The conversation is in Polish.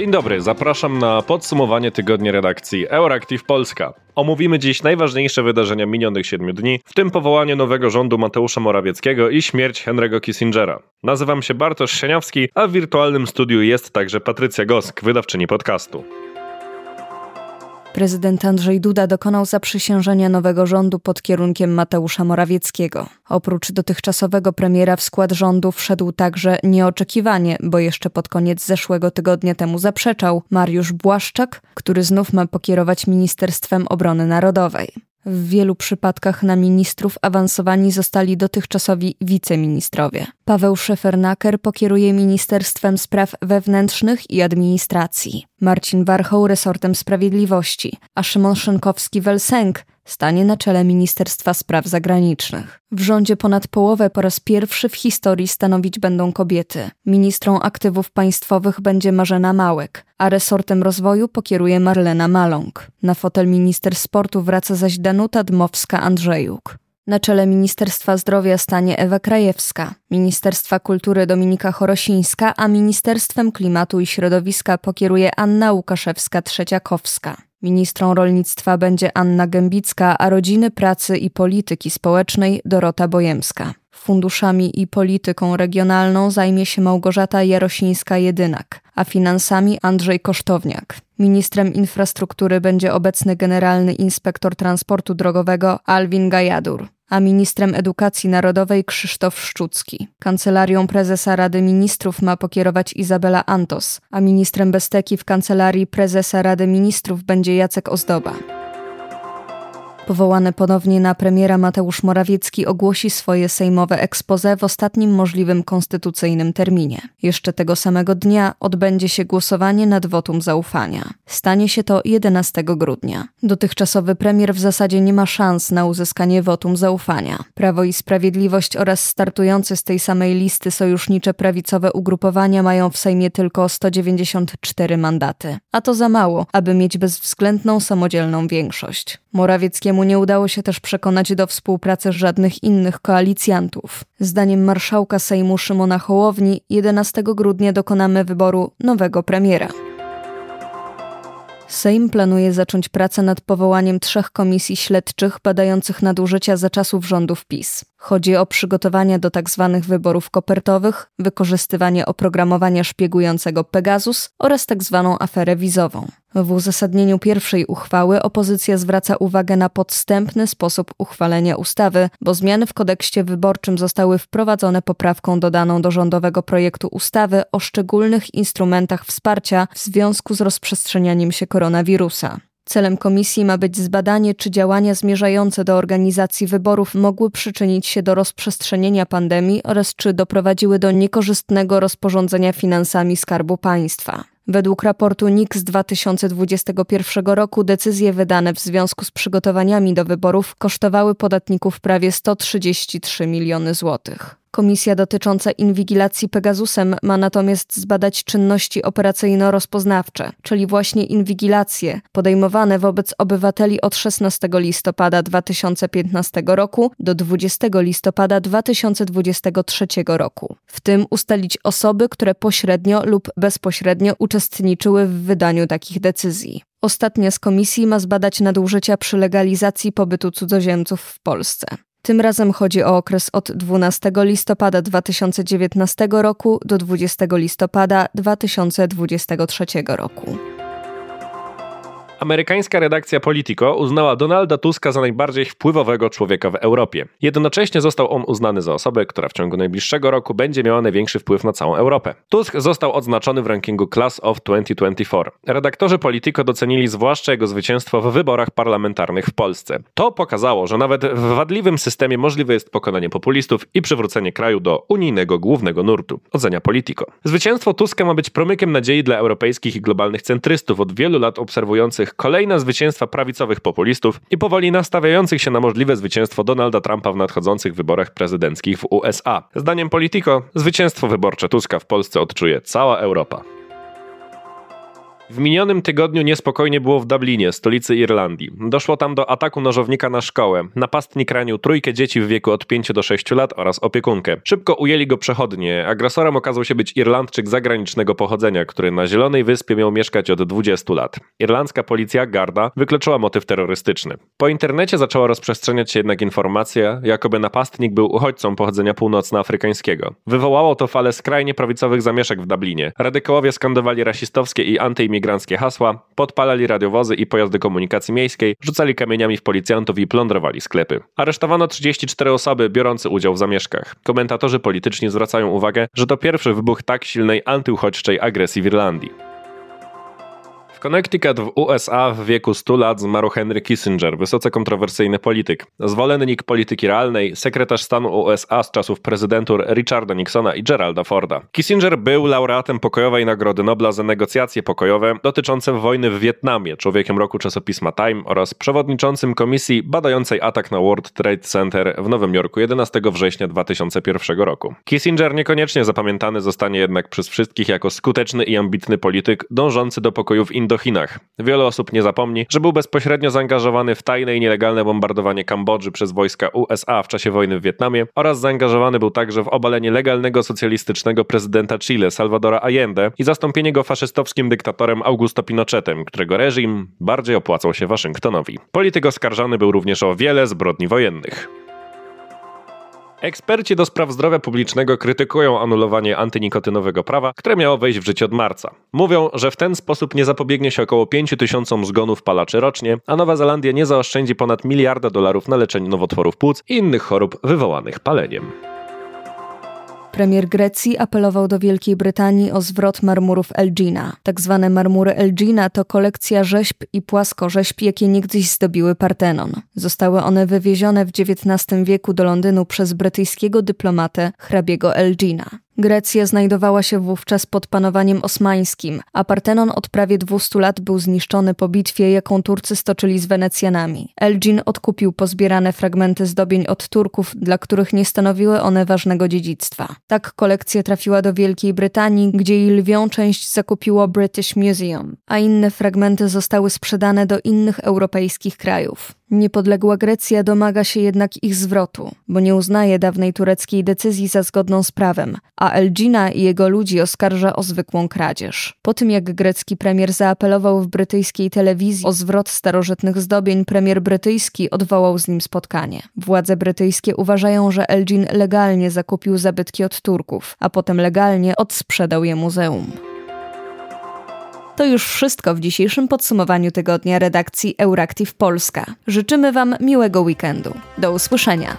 Dzień dobry, zapraszam na podsumowanie tygodnia redakcji Euractiv Polska. Omówimy dziś najważniejsze wydarzenia minionych siedmiu dni, w tym powołanie nowego rządu Mateusza Morawieckiego i śmierć Henry'ego Kissingera. Nazywam się Bartosz Sieniawski, a w wirtualnym studiu jest także Patrycja Gosk, wydawczyni podcastu. Prezydent Andrzej Duda dokonał zaprzysiężenia nowego rządu pod kierunkiem Mateusza Morawieckiego. Oprócz dotychczasowego premiera w skład rządu wszedł także nieoczekiwanie, bo jeszcze pod koniec zeszłego tygodnia temu zaprzeczał Mariusz Błaszczak, który znów ma pokierować Ministerstwem Obrony Narodowej. W wielu przypadkach na ministrów awansowani zostali dotychczasowi wiceministrowie. Paweł Szefernaker pokieruje Ministerstwem Spraw Wewnętrznych i Administracji, Marcin Warchoł resortem Sprawiedliwości, a Szymon Szynkowski-Welsenk stanie na czele Ministerstwa Spraw Zagranicznych. W rządzie ponad połowę po raz pierwszy w historii stanowić będą kobiety. Ministrą aktywów państwowych będzie Marzena Małek, a resortem rozwoju pokieruje Marlena Maląg. Na fotel minister sportu wraca zaś Danuta Dmowska-Andrzejuk. Na czele Ministerstwa Zdrowia stanie Ewa Krajewska, Ministerstwa Kultury Dominika Chorosińska, a Ministerstwem Klimatu i Środowiska pokieruje Anna Łukaszewska-Trzeciakowska. Ministrą rolnictwa będzie Anna Gębicka, a rodziny, pracy i polityki społecznej Dorota Bojemska. Funduszami i polityką regionalną zajmie się Małgorzata Jarosińska-Jedynak, a finansami Andrzej Kosztowniak. Ministrem infrastruktury będzie obecny generalny inspektor transportu drogowego Alwin Gajadur a ministrem edukacji narodowej Krzysztof Szczucki. Kancelarią prezesa Rady Ministrów ma pokierować Izabela Antos, a ministrem Besteki w kancelarii prezesa Rady Ministrów będzie Jacek Ozdoba. Powołany ponownie na premiera Mateusz Morawiecki ogłosi swoje sejmowe expose w ostatnim możliwym konstytucyjnym terminie. Jeszcze tego samego dnia odbędzie się głosowanie nad wotum zaufania. Stanie się to 11 grudnia. Dotychczasowy premier w zasadzie nie ma szans na uzyskanie wotum zaufania. Prawo i Sprawiedliwość oraz startujące z tej samej listy sojusznicze prawicowe ugrupowania mają w Sejmie tylko 194 mandaty. A to za mało, aby mieć bezwzględną samodzielną większość. Morawieckiemu nie udało się też przekonać do współpracy żadnych innych koalicjantów. Zdaniem marszałka Sejmu Szymona Hołowni 11 grudnia dokonamy wyboru nowego premiera. Sejm planuje zacząć pracę nad powołaniem trzech komisji śledczych badających nadużycia za czasów rządów PiS. Chodzi o przygotowanie do tzw. Tak wyborów kopertowych, wykorzystywanie oprogramowania szpiegującego Pegasus oraz tzw. Tak aferę wizową. W uzasadnieniu pierwszej uchwały opozycja zwraca uwagę na podstępny sposób uchwalenia ustawy, bo zmiany w kodekście wyborczym zostały wprowadzone poprawką dodaną do rządowego projektu ustawy o szczególnych instrumentach wsparcia w związku z rozprzestrzenianiem się koronawirusa. Celem komisji ma być zbadanie, czy działania zmierzające do organizacji wyborów mogły przyczynić się do rozprzestrzenienia pandemii oraz czy doprowadziły do niekorzystnego rozporządzenia finansami Skarbu Państwa. Według raportu NIK z 2021 roku decyzje wydane w związku z przygotowaniami do wyborów kosztowały podatników prawie 133 miliony złotych. Komisja dotycząca inwigilacji Pegasusem ma natomiast zbadać czynności operacyjno-rozpoznawcze, czyli właśnie inwigilacje podejmowane wobec obywateli od 16 listopada 2015 roku do 20 listopada 2023 roku. W tym ustalić osoby, które pośrednio lub bezpośrednio uczestniczyły w wydaniu takich decyzji. Ostatnia z komisji ma zbadać nadużycia przy legalizacji pobytu cudzoziemców w Polsce. Tym razem chodzi o okres od 12 listopada 2019 roku do 20 listopada 2023 roku. Amerykańska redakcja Politico uznała Donalda Tuska za najbardziej wpływowego człowieka w Europie. Jednocześnie został on uznany za osobę, która w ciągu najbliższego roku będzie miała największy wpływ na całą Europę. Tusk został odznaczony w rankingu Class of 2024. Redaktorzy Politico docenili zwłaszcza jego zwycięstwo w wyborach parlamentarnych w Polsce. To pokazało, że nawet w wadliwym systemie możliwe jest pokonanie populistów i przywrócenie kraju do unijnego głównego nurtu, ocenia Politico. Zwycięstwo Tuska ma być promykiem nadziei dla europejskich i globalnych centrystów od wielu lat obserwujących kolejne zwycięstwa prawicowych populistów i powoli nastawiających się na możliwe zwycięstwo Donalda Trumpa w nadchodzących wyborach prezydenckich w USA. Zdaniem Politico, zwycięstwo wyborcze Tuska w Polsce odczuje cała Europa. W minionym tygodniu niespokojnie było w Dublinie, stolicy Irlandii. Doszło tam do ataku nożownika na szkołę. Napastnik ranił trójkę dzieci w wieku od 5 do 6 lat oraz opiekunkę. Szybko ujęli go przechodnie. Agresorem okazał się być Irlandczyk zagranicznego pochodzenia, który na Zielonej Wyspie miał mieszkać od 20 lat. Irlandzka policja, Garda, wykluczyła motyw terrorystyczny. Po internecie zaczęła rozprzestrzeniać się jednak informacja, jakoby napastnik był uchodźcą pochodzenia północnoafrykańskiego. Wywołało to falę skrajnie prawicowych zamieszek w Dublinie. Radykołowie skandowali rasistowskie i antyimigranckie hasła, podpalali radiowozy i pojazdy komunikacji miejskiej, rzucali kamieniami w policjantów i plądrowali sklepy. Aresztowano 34 osoby biorące udział w zamieszkach. Komentatorzy polityczni zwracają uwagę, że to pierwszy wybuch tak silnej antyuchodźczej agresji w Irlandii. W Connecticut w USA w wieku 100 lat zmarł Henry Kissinger, wysoce kontrowersyjny polityk. Zwolennik polityki realnej, sekretarz stanu USA z czasów prezydentur Richarda Nixona i Geralda Forda. Kissinger był laureatem pokojowej Nagrody Nobla za negocjacje pokojowe dotyczące wojny w Wietnamie, człowiekiem roku czasopisma Time oraz przewodniczącym komisji badającej atak na World Trade Center w Nowym Jorku 11 września 2001 roku. Kissinger niekoniecznie zapamiętany zostanie jednak przez wszystkich jako skuteczny i ambitny polityk dążący do pokoju w Indii Indochinach. Wiele osób nie zapomni, że był bezpośrednio zaangażowany w tajne i nielegalne bombardowanie Kambodży przez wojska USA w czasie wojny w Wietnamie oraz zaangażowany był także w obalenie legalnego socjalistycznego prezydenta Chile Salvadora Allende i zastąpienie go faszystowskim dyktatorem Augusto Pinochetem, którego reżim bardziej opłacał się Waszyngtonowi. Polityk oskarżany był również o wiele zbrodni wojennych. Eksperci do spraw zdrowia publicznego krytykują anulowanie antynikotynowego prawa, które miało wejść w życie od marca. Mówią, że w ten sposób nie zapobiegnie się około 5 tysiącom zgonów palaczy rocznie, a Nowa Zelandia nie zaoszczędzi ponad miliarda dolarów na leczenie nowotworów płuc i innych chorób wywołanych paleniem. Premier Grecji apelował do Wielkiej Brytanii o zwrot marmurów Elgina. Tak zwane marmury Elgina to kolekcja rzeźb i płaskorzeźb, jakie niegdyś zdobiły Partenon. Zostały one wywiezione w XIX wieku do Londynu przez brytyjskiego dyplomatę hrabiego Elgina. Grecja znajdowała się wówczas pod panowaniem osmańskim, a Partenon od prawie 200 lat był zniszczony po bitwie, jaką Turcy stoczyli z Wenecjanami. Elgin odkupił pozbierane fragmenty zdobień od Turków, dla których nie stanowiły one ważnego dziedzictwa. Tak kolekcja trafiła do Wielkiej Brytanii, gdzie jej lwią część zakupiło British Museum, a inne fragmenty zostały sprzedane do innych europejskich krajów. Niepodległa Grecja domaga się jednak ich zwrotu, bo nie uznaje dawnej tureckiej decyzji za zgodną z prawem, a Elgina i jego ludzi oskarża o zwykłą kradzież. Po tym jak grecki premier zaapelował w brytyjskiej telewizji o zwrot starożytnych zdobień, premier brytyjski odwołał z nim spotkanie. Władze brytyjskie uważają, że Elgin legalnie zakupił zabytki od Turków, a potem legalnie odsprzedał je muzeum. To już wszystko w dzisiejszym podsumowaniu tygodnia redakcji Euractiv Polska. Życzymy Wam miłego weekendu. Do usłyszenia.